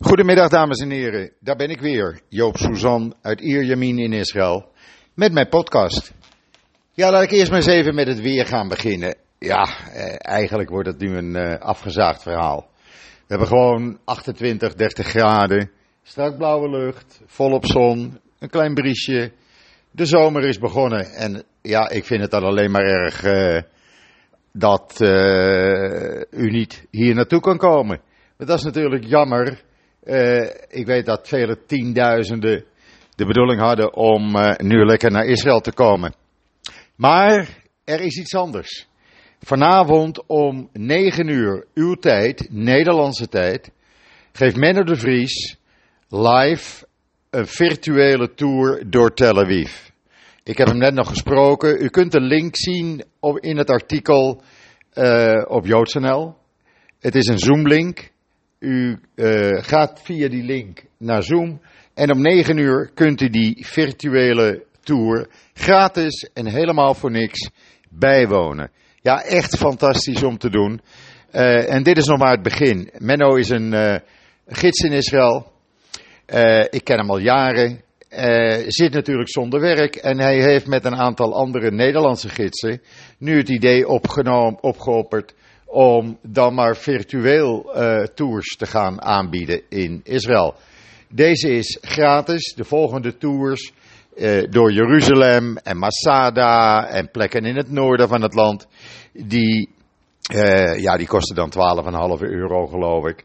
Goedemiddag dames en heren, daar ben ik weer, Joop Suzan uit Ierjemien in Israël, met mijn podcast. Ja, laat ik eerst maar eens even met het weer gaan beginnen. Ja, eh, eigenlijk wordt het nu een eh, afgezaagd verhaal. We hebben gewoon 28, 30 graden, strak blauwe lucht, volop zon, een klein briesje. De zomer is begonnen en ja, ik vind het dan alleen maar erg eh, dat eh, u niet hier naartoe kan komen. Maar dat is natuurlijk jammer. Eh, ik weet dat vele tienduizenden de bedoeling hadden om eh, nu lekker naar Israël te komen. Maar er is iets anders. Vanavond om 9 uur uw tijd, Nederlandse tijd, geeft Menno de Vries live een virtuele tour door Tel Aviv. Ik heb hem net nog gesproken. U kunt de link zien op, in het artikel eh, op JoodsNL. Het is een Zoom-link. U eh, gaat via die link naar Zoom. En om 9 uur kunt u die virtuele tour gratis en helemaal voor niks bijwonen. Ja, echt fantastisch om te doen. Eh, en dit is nog maar het begin. Menno is een eh, gids in Israël. Ik ken hem al jaren. Zit natuurlijk zonder werk. En hij heeft met een aantal andere Nederlandse gidsen nu het idee opgenomen, opgeopperd om dan maar virtueel eh, tours te gaan aanbieden in Israël. Deze is gratis. De volgende tours eh, door Jeruzalem en Masada en plekken in het noorden van het land, die, eh, ja, die kosten dan 12,5 euro geloof ik.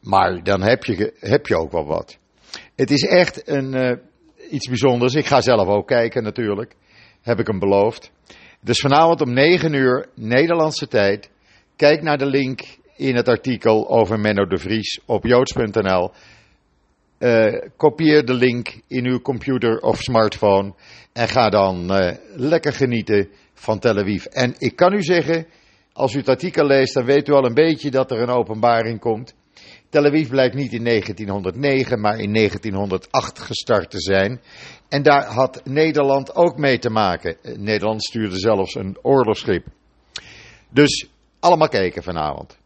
Maar dan heb je, heb je ook wel wat. Het is echt een, iets bijzonders. Ik ga zelf ook kijken natuurlijk. Heb ik hem beloofd. Dus vanavond om 9 uur Nederlandse tijd. Kijk naar de link in het artikel over Menno de Vries op joods.nl. Eh, kopieer de link in uw computer of smartphone. En ga dan eh, lekker genieten van Tel Aviv. En ik kan u zeggen, als u het artikel leest, dan weet u al een beetje dat er een openbaring komt. Tel Aviv blijkt niet in 1909, maar in 1908 gestart te zijn. En daar had Nederland ook mee te maken. Eh, Nederland stuurde zelfs een oorlogsschip. Dus allemaal kijken vanavond.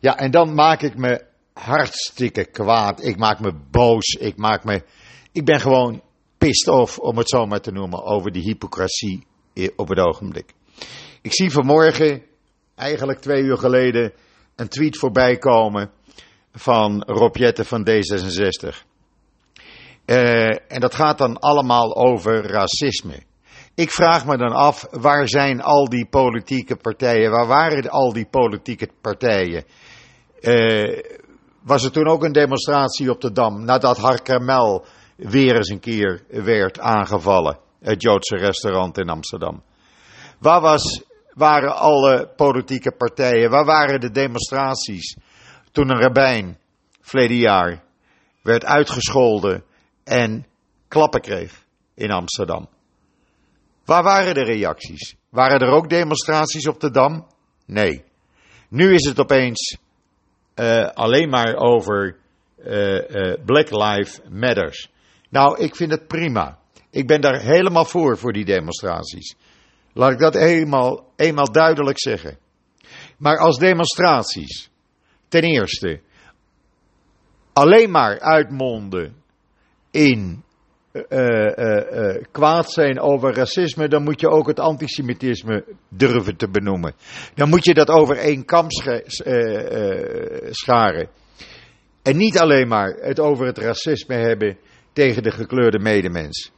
Ja, en dan maak ik me hartstikke kwaad. Ik maak me boos. Ik maak me. Ik ben gewoon pissed off, om het zo maar te noemen, over die hypocrisie i- op het ogenblik. Ik zie vanmorgen, eigenlijk twee uur geleden, een tweet voorbij komen van Rob Jetten van D66. Eh, en dat gaat dan allemaal over racisme. Ik vraag me dan af, waar zijn al die politieke partijen? Waar waren al die politieke partijen? Eh, was er toen ook een demonstratie op de Dam nadat Harkermel weer eens een keer werd aangevallen? Het Joodse restaurant in Amsterdam. Waar was, waren alle politieke partijen? Waar waren de demonstraties toen een rabbijn verleden jaar werd uitgescholden en klappen kreeg in Amsterdam? Waar waren de reacties? Waren er ook demonstraties op de Dam? Nee. Nu is het opeens eh, alleen maar over eh, eh, Black Lives Matters. Nou, ik vind het prima. Ik ben daar helemaal voor, voor die demonstraties. Laat ik dat eenmaal, eenmaal duidelijk zeggen. Maar als demonstraties ten eerste alleen maar uitmonden in eh, eh, eh, kwaad zijn over racisme, dan moet je ook het antisemitisme durven te benoemen. Dan moet je dat over één kam scharen. En niet alleen maar het over het racisme hebben tegen de gekleurde medemens.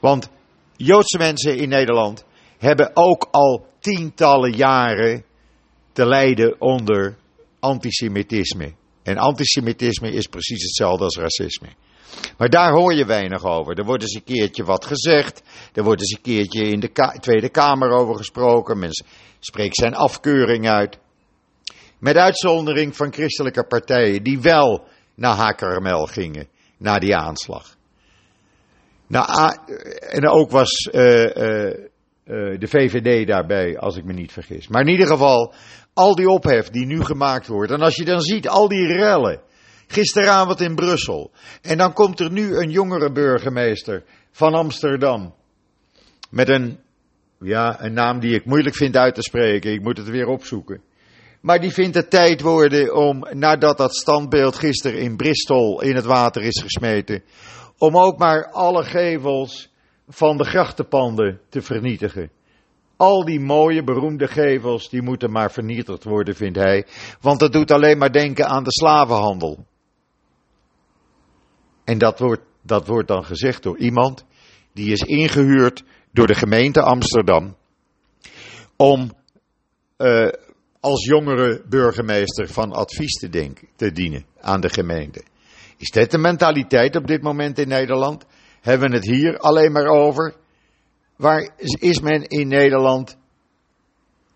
Want Joodse mensen in Nederland hebben ook al tientallen jaren te lijden onder antisemitisme. En antisemitisme is precies hetzelfde als racisme. Maar daar hoor je weinig over. Er wordt eens een keertje wat gezegd. Er wordt eens een keertje in de Tweede Kamer over gesproken. Men spreekt zijn afkeuring uit. Met uitzondering van christelijke partijen die wel naar Hakarmel gingen, na die aanslag. Nou, en ook was eh, eh, eh, de VVD daarbij, als ik me niet vergis. Maar in ieder geval, al die ophef die nu gemaakt wordt. En als je dan ziet, al die rellen. Gisteravond in Brussel. En dan komt er nu een jongere burgemeester van Amsterdam. Met een, ja, een naam die ik moeilijk vind uit te spreken. Ik moet het weer opzoeken. Maar die vindt het tijd worden om, nadat dat standbeeld gisteren in Bristol in het water is gesmeten, om ook maar alle gevels van de grachtenpanden te vernietigen. Al die mooie, beroemde gevels, die moeten maar vernietigd worden, vindt hij. Want dat doet alleen maar denken aan de slavenhandel. En dat wordt, dat wordt dan gezegd door iemand die is ingehuurd door de gemeente Amsterdam om uh, als jongere burgemeester van advies te, denken, te dienen aan de gemeente. Is dit de mentaliteit op dit moment in Nederland? Hebben we het hier alleen maar over? Waar is men in Nederland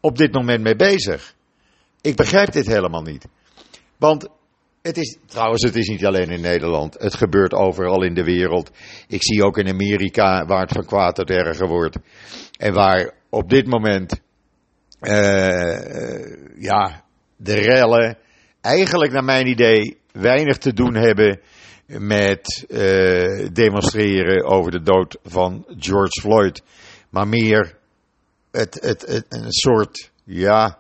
op dit moment mee bezig? Ik begrijp dit helemaal niet. Want het is, trouwens, het is niet alleen in Nederland. Het gebeurt overal in de wereld. Ik zie ook in Amerika waar het van kwaad tot erger wordt. En waar op dit moment, uh, ja, de rellen eigenlijk naar mijn idee weinig te doen hebben met uh, demonstreren over de dood van George Floyd. Maar meer het, het, een soort, ja,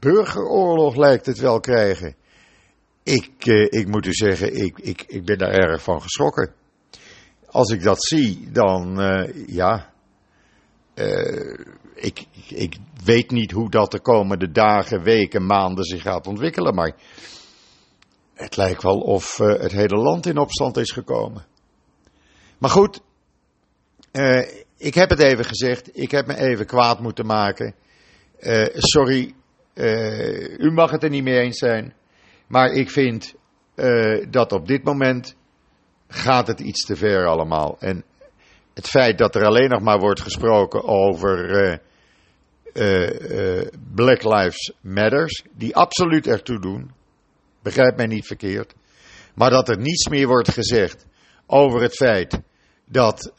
burgeroorlog lijkt het wel krijgen. Ik, uh, ik moet u zeggen, ik, ik, ik ben daar erg van geschrokken. Als ik dat zie, dan uh, ja. ik, ik weet niet hoe dat de komende dagen, weken, maanden zich gaat ontwikkelen. Maar het lijkt wel of het hele land in opstand is gekomen. Maar goed, ik heb het even gezegd. Ik heb me even kwaad moeten maken. Uh, sorry, uh, u mag het er niet mee eens zijn. Maar ik vind uh, dat op dit moment gaat het iets te ver allemaal. En het feit dat er alleen nog maar wordt gesproken over Black Lives Matters, die absoluut ertoe doen, begrijp mij niet verkeerd. Maar dat er niets meer wordt gezegd over het feit dat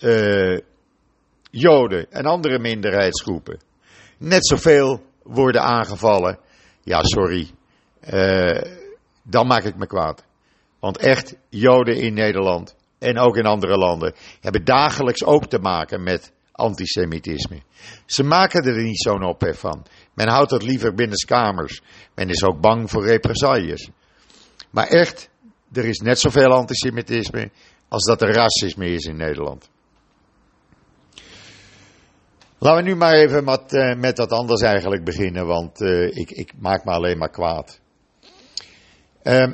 Joden en andere minderheidsgroepen net zoveel worden aangevallen. Ja, sorry. Uh, dan maak ik me kwaad. Want echt, Joden in Nederland en ook in andere landen hebben dagelijks ook te maken met antisemitisme. Ze maken er niet zo'n ophef van. Men houdt het liever binnen kamers. Men is ook bang voor represailles. Maar echt, er is net zoveel antisemitisme als dat er racisme is in Nederland. Laten we nu maar even met, uh, met wat anders eigenlijk beginnen, want uh, ik, ik, maak me alleen maar kwaad. Uh,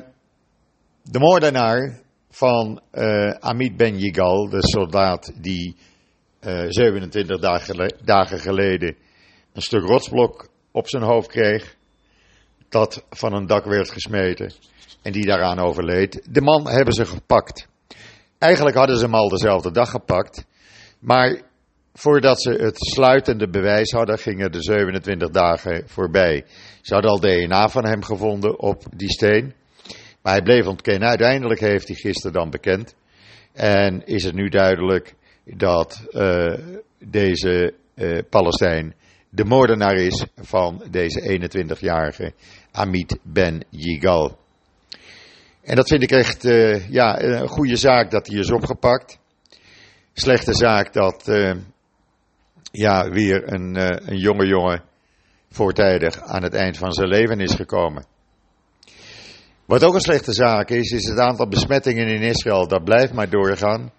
de moordenaar van uh, Amit Ben Yigal, de soldaat die 27 dagen, dagen geleden een stuk rotsblok op zijn hoofd kreeg, dat van een dak werd gesmeten en die daaraan overleed. De man hebben ze gepakt. Eigenlijk hadden ze hem al dezelfde dag gepakt, maar Voordat ze het sluitende bewijs hadden, gingen de 27 dagen voorbij. Ze hadden al DNA van hem gevonden op die steen. Maar hij bleef ontkennen. Uiteindelijk heeft hij gisteren dan bekend. En is het nu duidelijk dat uh, deze uh, Palestijn de moordenaar is van deze 21-jarige Amit Ben Yigal. En dat vind ik echt uh, ja, een goede zaak dat hij is opgepakt. Slechte zaak dat ja, weer een, uh, een jonge jongen voortijdig aan het eind van zijn leven is gekomen. Wat ook een slechte zaak is, is het aantal besmettingen in Israël. Dat blijft maar doorgaan.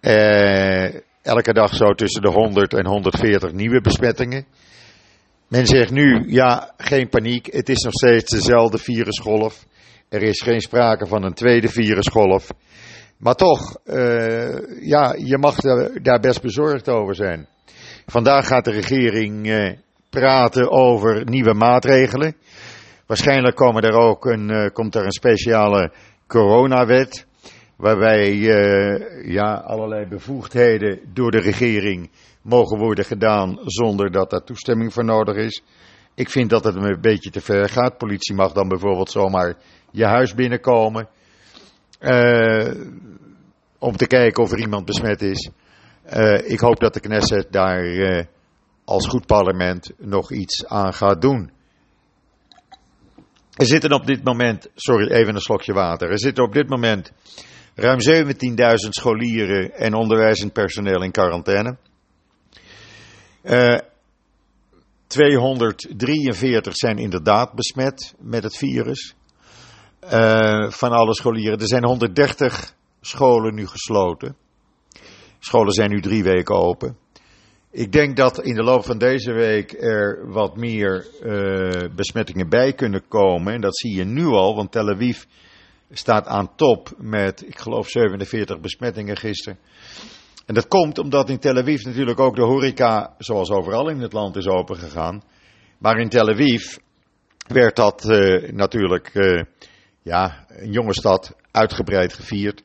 Uh, elke dag zo tussen de 100 en 140 nieuwe besmettingen. Men zegt nu, ja, geen paniek. Het is nog steeds dezelfde virusgolf. Er is geen sprake van een tweede virusgolf. Maar toch, uh, ja, je mag daar best bezorgd over zijn. Vandaag gaat de regering eh, praten over nieuwe maatregelen. Waarschijnlijk komen er ook een, uh, komt er een speciale coronawet. Waarbij uh, ja, allerlei bevoegdheden door de regering mogen worden gedaan zonder dat daar toestemming voor nodig is. Ik vind dat het een beetje te ver gaat. Politie mag dan bijvoorbeeld zomaar je huis binnenkomen. Om te kijken of er iemand besmet is. Uh, ik hoop dat de Knesset daar uh, als goed parlement nog iets aan gaat doen. Er zitten op dit moment, sorry even een slokje water, er zitten op dit moment ruim 17.000 scholieren en onderwijzend personeel in quarantaine. Uh, 243 zijn inderdaad besmet met het virus. Van alle scholieren. Er zijn 130 scholen nu gesloten. Scholen zijn nu drie weken open. Ik denk dat in de loop van deze week er wat meer uh, besmettingen bij kunnen komen. En dat zie je nu al, want Tel Aviv staat aan top met, ik geloof, 47 besmettingen gisteren. En dat komt omdat in Tel Aviv natuurlijk ook de horeca, zoals overal in het land, is opengegaan. Maar in Tel Aviv werd dat uh, natuurlijk, uh, ja, een jonge stad, uitgebreid gevierd.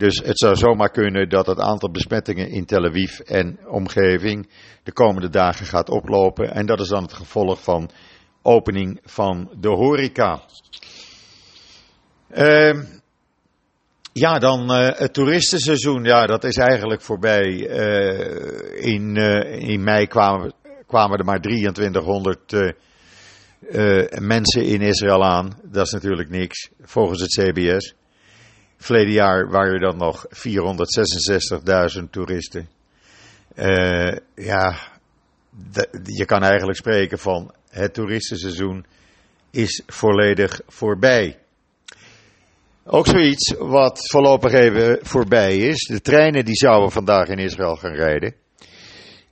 Dus het zou zomaar kunnen dat het aantal besmettingen in Tel Aviv en omgeving de komende dagen gaat oplopen. En dat is dan het gevolg van opening van de horeca. Uh, ja, dan uh, het toeristenseizoen. Ja, dat is eigenlijk voorbij. Uh, in, uh, in mei kwamen, kwamen er maar 2300 mensen in Israël aan. Dat is natuurlijk niks, volgens het CBS. Verleden jaar waren er dan nog 466.000 toeristen. ja, je kan eigenlijk spreken van het toeristenseizoen is volledig voorbij. Ook zoiets wat voorlopig even voorbij is. De treinen die zouden vandaag in Israël gaan rijden.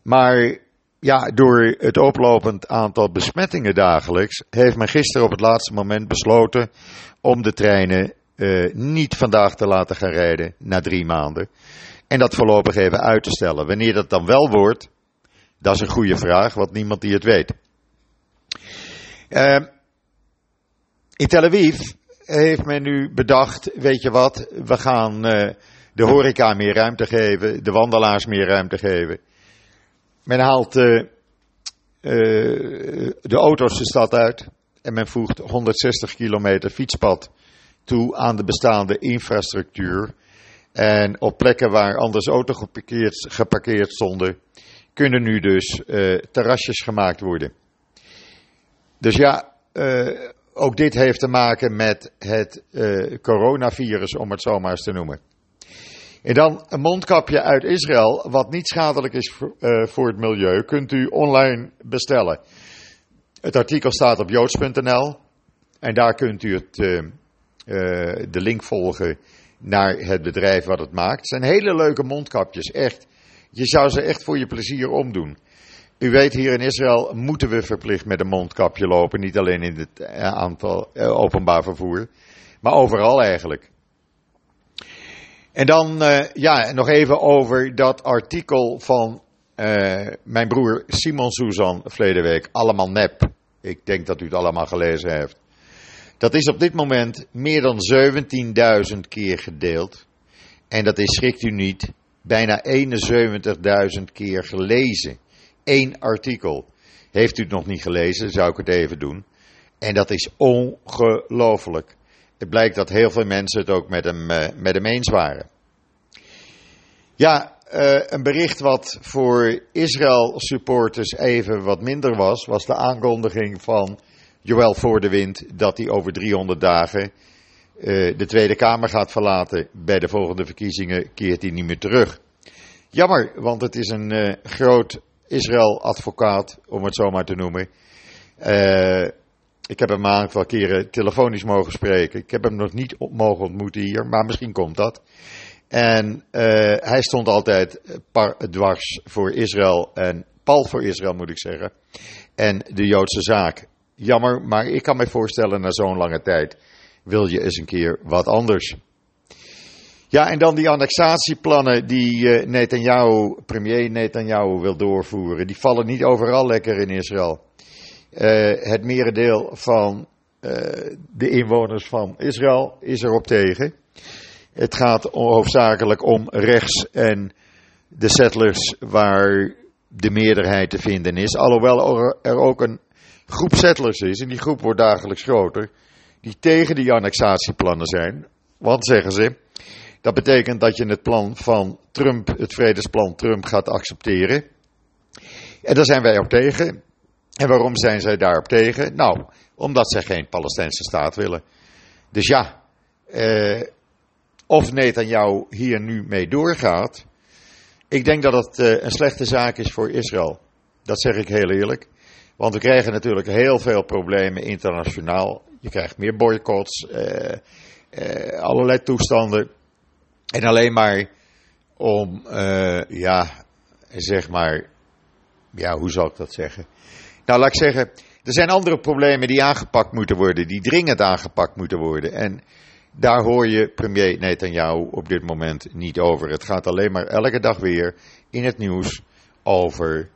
Maar ja, door het oplopend aantal besmettingen dagelijks heeft men gisteren op het laatste moment besloten om de treinen uh, niet vandaag te laten gaan rijden na drie maanden. En dat voorlopig even uit te stellen. Wanneer dat dan wel wordt, dat is een goede vraag, want niemand die het weet. Uh, in Tel Aviv heeft men nu bedacht, weet je wat, we gaan uh, de horeca meer ruimte geven, de wandelaars meer ruimte geven. Men haalt uh, de auto's de stad uit en men voegt 160 kilometer fietspad toe aan de bestaande infrastructuur. En op plekken waar anders auto's geparkeerd, stonden, kunnen nu dus terrasjes gemaakt worden. Dus ja, ook dit heeft te maken met het uh, coronavirus, om het zo maar eens te noemen. En dan een mondkapje uit Israël, wat niet schadelijk is voor, het milieu, kunt u online bestellen. Het artikel staat op joods.nl en daar kunt u het, de link volgen naar het bedrijf wat het maakt. Het zijn hele leuke mondkapjes, echt. Je zou ze echt voor je plezier omdoen. U weet, hier in Israël moeten we verplicht met een mondkapje lopen. Niet alleen in het eh, aantal eh, openbaar vervoer, maar overal eigenlijk. En dan, uh, ja, nog even over dat artikel van mijn broer Simon Suzan verleden week. Allemaal nep. Ik denk dat u het allemaal gelezen heeft. Dat is op dit moment meer dan 17.000 keer gedeeld. En dat is, schrikt u niet, bijna 71.000 keer gelezen één artikel. Heeft u het nog niet gelezen, zou ik het even doen. En dat is ongelooflijk. Het blijkt dat heel veel mensen het ook met hem, uh, met hem eens waren. Ja, uh, een bericht wat voor Israël supporters even wat minder was, was de aankondiging van Joël voor de Wind dat hij over 300 dagen uh, de Tweede Kamer gaat verlaten. Bij de volgende verkiezingen keert hij niet meer terug. Jammer, want het is een groot Israël-advocaat, om het zo maar te noemen. Uh, ik heb hem een aantal keren telefonisch mogen spreken. Ik heb hem nog niet mogen ontmoeten hier, maar misschien komt dat. En hij stond altijd par, dwars voor Israël en pal voor Israël, moet ik zeggen. En de Joodse zaak. Jammer, maar ik kan me voorstellen, na zo'n lange tijd wil je eens een keer wat anders. Ja, en dan die annexatieplannen die uh, Netanyahu, premier Netanyahu wil doorvoeren. Die vallen niet overal lekker in Israël. Uh, het merendeel van uh, de inwoners van Israël is erop tegen. Het gaat hoofdzakelijk om rechts en de settlers waar de meerderheid te vinden is. Alhoewel er ook een groep settlers is, en die groep wordt dagelijks groter, die tegen die annexatieplannen zijn. Want zeggen ze, dat betekent dat je het plan van Trump, het vredesplan Trump, gaat accepteren. En daar zijn wij op tegen. En waarom zijn zij daarop tegen? Nou, omdat zij geen Palestijnse staat willen. Dus ja, eh, of Netanyahu hier nu mee doorgaat. Ik denk dat het eh, een slechte zaak is voor Israël. Dat zeg ik heel eerlijk. Want we krijgen natuurlijk heel veel problemen internationaal. Je krijgt meer boycotts, uh, uh, allerlei toestanden. En alleen maar om, uh, ja, zeg maar, ja, hoe zal ik dat zeggen? Nou, laat ik zeggen, er zijn andere problemen die aangepakt moeten worden, die dringend aangepakt moeten worden. En daar hoor je premier Netanyahu op dit moment niet over. Het gaat alleen maar elke dag weer in het nieuws over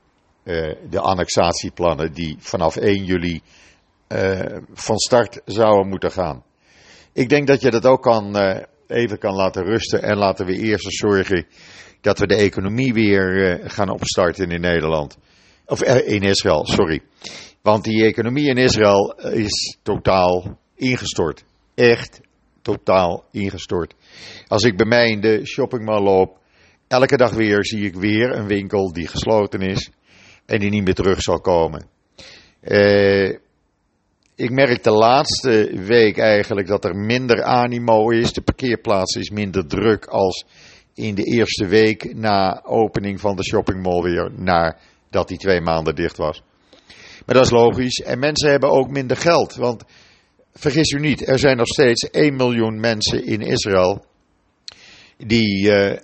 uh, de annexatieplannen die vanaf 1 juli uh, van start zouden moeten gaan. Ik denk dat je dat ook kan, uh, even kan laten rusten en laten we eerst zorgen dat we de economie weer gaan opstarten in Nederland. Of in Israël, sorry. Want die economie in Israël is totaal ingestort. Echt totaal ingestort. Als ik bij mij in de shoppingmall loop, elke dag weer zie ik weer een winkel die gesloten is en die niet meer terug zal komen. Uh, ik merk de laatste week eigenlijk dat er minder animo is. De parkeerplaats is minder druk als in de eerste week na opening van de shoppingmall weer, nadat die twee maanden dicht was. Maar dat is logisch. En mensen hebben ook minder geld. Want vergis u niet, er zijn nog steeds 1 miljoen mensen in Israël die uh,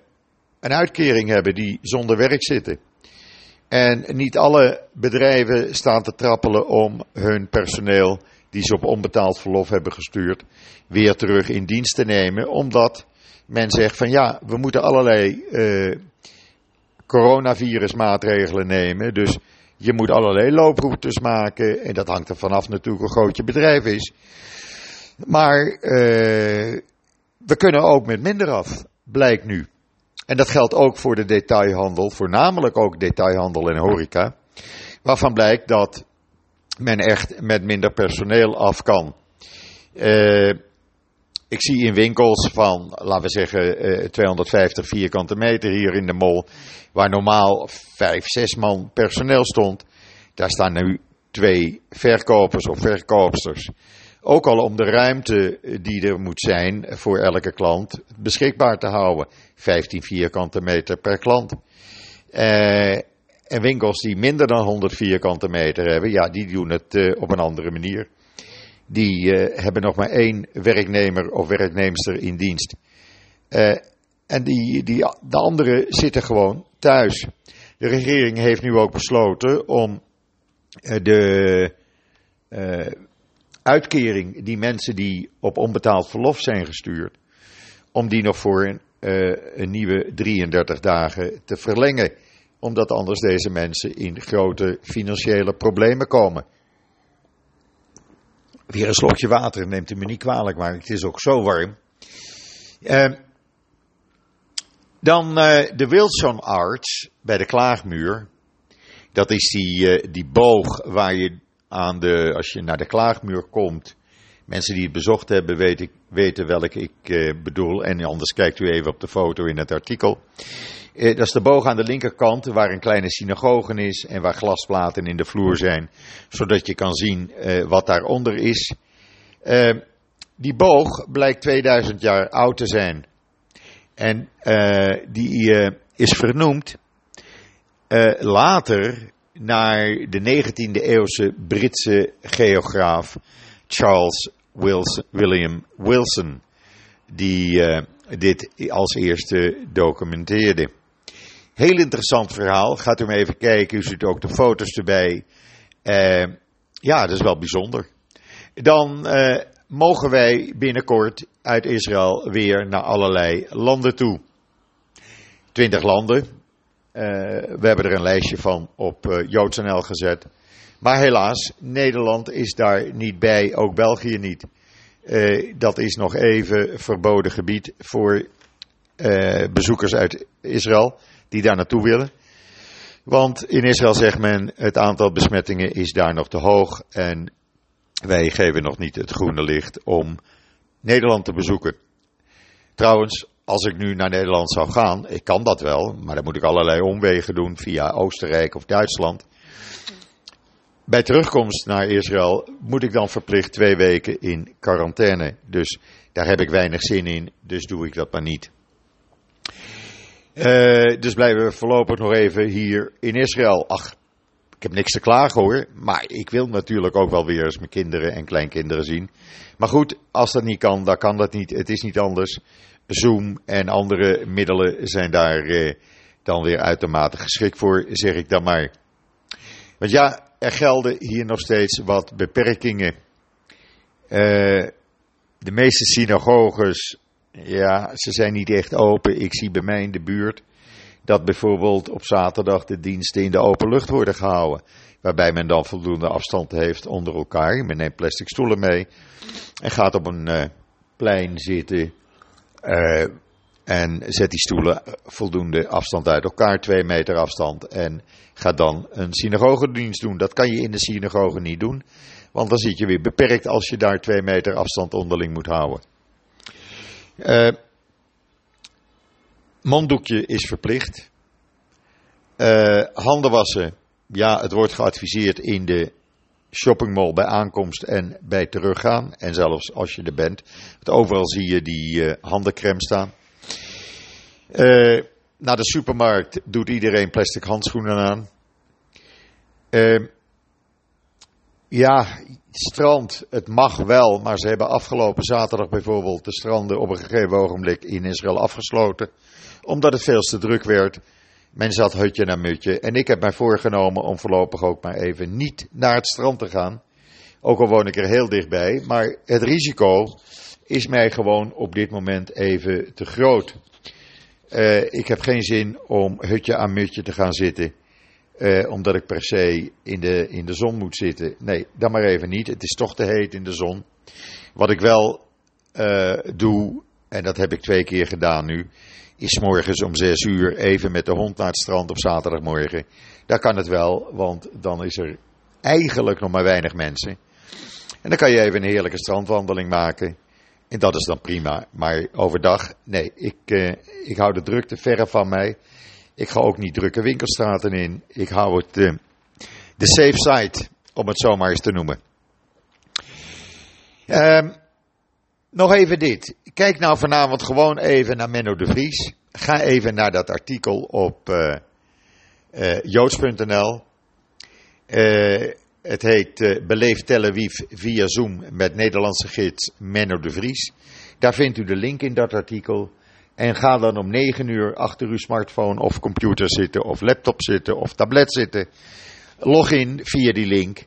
een uitkering hebben, die zonder werk zitten. En niet alle bedrijven staan te trappelen om hun personeel, die ze op onbetaald verlof hebben gestuurd, weer terug in dienst te nemen. Omdat men zegt van ja, we moeten allerlei uh, coronavirusmaatregelen nemen. Dus je moet allerlei looproutes maken. En dat hangt er vanaf natuurlijk hoe groot je bedrijf is. Maar uh, we kunnen ook met minder af, blijkt nu. En dat geldt ook voor de detailhandel, voornamelijk ook detailhandel en horeca. Waarvan blijkt dat men echt met minder personeel af kan. Uh, ik zie in winkels van, laten we zeggen, uh, 250 vierkante meter hier in de mol, waar normaal 5, 6 man personeel stond. Daar staan nu twee verkopers of verkoopsters. Ook al om de ruimte die er moet zijn voor elke klant beschikbaar te houden. 15 vierkante meter per klant. Uh, en winkels die minder dan 100 vierkante meter hebben, ja, die doen het uh, op een andere manier. Die uh, hebben nog maar één werknemer of werknemster in dienst. en die, die, de anderen zitten gewoon thuis. De regering heeft nu ook besloten om de uitkering die mensen die op onbetaald verlof zijn gestuurd, om die nog voor een, een nieuwe 33 dagen te verlengen. Omdat anders deze mensen in grote financiële problemen komen. Weer een slokje water, neemt u me niet kwalijk, maar het is ook zo warm. Uh, dan uh, de Wilson Arch bij de Klaagmuur. Dat is die, die boog waar je aan de, als je naar de klaagmuur komt. Mensen die het bezocht hebben weten, weten welke ik eh, bedoel. En anders kijkt u even op de foto in het artikel. Eh, dat is de boog aan de linkerkant waar een kleine synagoge is en waar glasplaten in de vloer zijn. Zodat je kan zien eh, wat daaronder is. Eh, die boog blijkt 2000 jaar oud te zijn. En die is vernoemd later naar de 19e eeuwse Britse geograaf Charles William Wilson, die uh, dit als eerste documenteerde. Heel interessant verhaal. Gaat u maar even kijken. U ziet ook de foto's erbij. Uh, ja, dat is wel bijzonder. Dan uh, mogen wij binnenkort uit Israël weer naar allerlei landen toe. Twintig landen, we hebben er een lijstje van op uh, JoodsNL gezet. Maar helaas, Nederland is daar niet bij, ook België niet. Uh, dat is nog even verboden gebied voor bezoekers uit Israël die daar naartoe willen. Want in Israël zegt men het aantal besmettingen is daar nog te hoog en wij geven nog niet het groene licht om Nederland te bezoeken. Trouwens, als ik nu naar Nederland zou gaan, ik kan dat wel, maar dan moet ik allerlei omwegen doen via Oostenrijk of Duitsland. Bij terugkomst naar Israël moet ik dan verplicht twee weken in quarantaine. Dus daar heb ik weinig zin in, dus doe ik dat maar niet. Uh, dus blijven we voorlopig nog even hier in Israël. Ach, ik heb niks te klagen hoor, maar ik wil natuurlijk ook wel weer eens mijn kinderen en kleinkinderen zien. Maar goed, als dat niet kan, dan kan dat niet. Het is niet anders. Zoom en andere middelen zijn daar eh, dan weer uitermate geschikt voor, zeg ik dan maar. Want ja, er gelden hier nog steeds wat beperkingen. Uh, de meeste synagoges, ja, ze zijn niet echt open. Ik zie bij mij in de buurt dat bijvoorbeeld op zaterdag de diensten in de open lucht worden gehouden. Waarbij men dan voldoende afstand heeft onder elkaar. Men neemt plastic stoelen mee en gaat op een uh, plein zitten. Uh, en zet die stoelen voldoende afstand uit elkaar, twee meter afstand. En gaat dan een synagogedienst doen. Dat kan je in de synagoge niet doen. Want dan zit je weer beperkt als je daar twee meter afstand onderling moet houden. Uh, monddoekje is verplicht. Uh, handen wassen. Ja, het wordt geadviseerd in de shoppingmall bij aankomst en bij teruggaan. En zelfs als je er bent. Want overal zie je die uh, staan. Uh, naar de supermarkt doet iedereen plastic handschoenen aan. Uh, ja, strand, het mag wel, maar ze hebben afgelopen zaterdag bijvoorbeeld de stranden op een gegeven ogenblik in Israël afgesloten. Omdat het veel te druk werd. Men zat hutje naar mutje. En ik heb mij voorgenomen om voorlopig ook maar even niet naar het strand te gaan. Ook al woon ik er heel dichtbij. Maar het risico is mij gewoon op dit moment even te groot. Uh, ik heb geen zin om hutje aan mutje te gaan zitten. Uh, omdat ik per se in de, in de zon moet zitten. Nee, dan maar even niet. Het is toch te heet in de zon. Wat ik wel uh, doe, en dat heb ik twee keer gedaan nu, is morgens om zes uur even met de hond naar het strand op zaterdagmorgen. Daar kan het wel, want dan is er eigenlijk nog maar weinig mensen. En dan kan je even een heerlijke strandwandeling maken. En dat is dan prima. Maar overdag, nee, ik, uh, ik hou de drukte verre van mij. Ik ga ook niet drukke winkelstraten in. Ik hou het uh, de safe side, om het zo maar eens te noemen. Um, nog even dit. Kijk nou vanavond gewoon even naar Menno de Vries. Ga even naar dat artikel op uh, uh, joods.nl. Uh, het heet Beleef Tel Aviv via Zoom met Nederlandse gids Menno de Vries. Daar vindt u de link in dat artikel. En ga dan om 9 uur achter uw smartphone of computer zitten, of laptop zitten, of tablet zitten. Log in via die link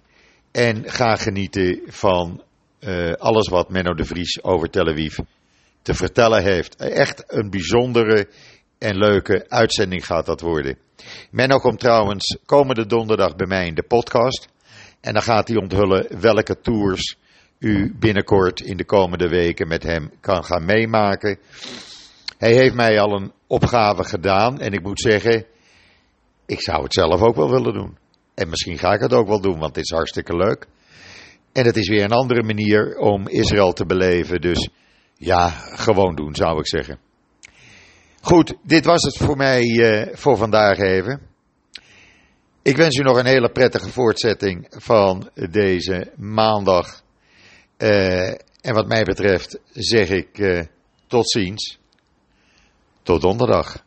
en ga genieten van uh, alles wat Menno de Vries over Tel Aviv te vertellen heeft. Echt een bijzondere en leuke uitzending gaat dat worden. Menno komt trouwens komende donderdag bij mij in de podcast. En dan gaat hij onthullen welke tours u binnenkort in de komende weken met hem kan gaan meemaken. Hij heeft mij al een opgave gedaan en ik moet zeggen, ik zou het zelf ook wel willen doen. En misschien ga ik het ook wel doen, want het is hartstikke leuk. En het is weer een andere manier om Israël te beleven. Dus ja, gewoon doen zou ik zeggen. Goed, dit was het voor mij uh, voor vandaag even. Ik wens u nog een hele prettige voortzetting van deze maandag. Uh, en wat mij betreft zeg ik uh, tot ziens. Tot donderdag.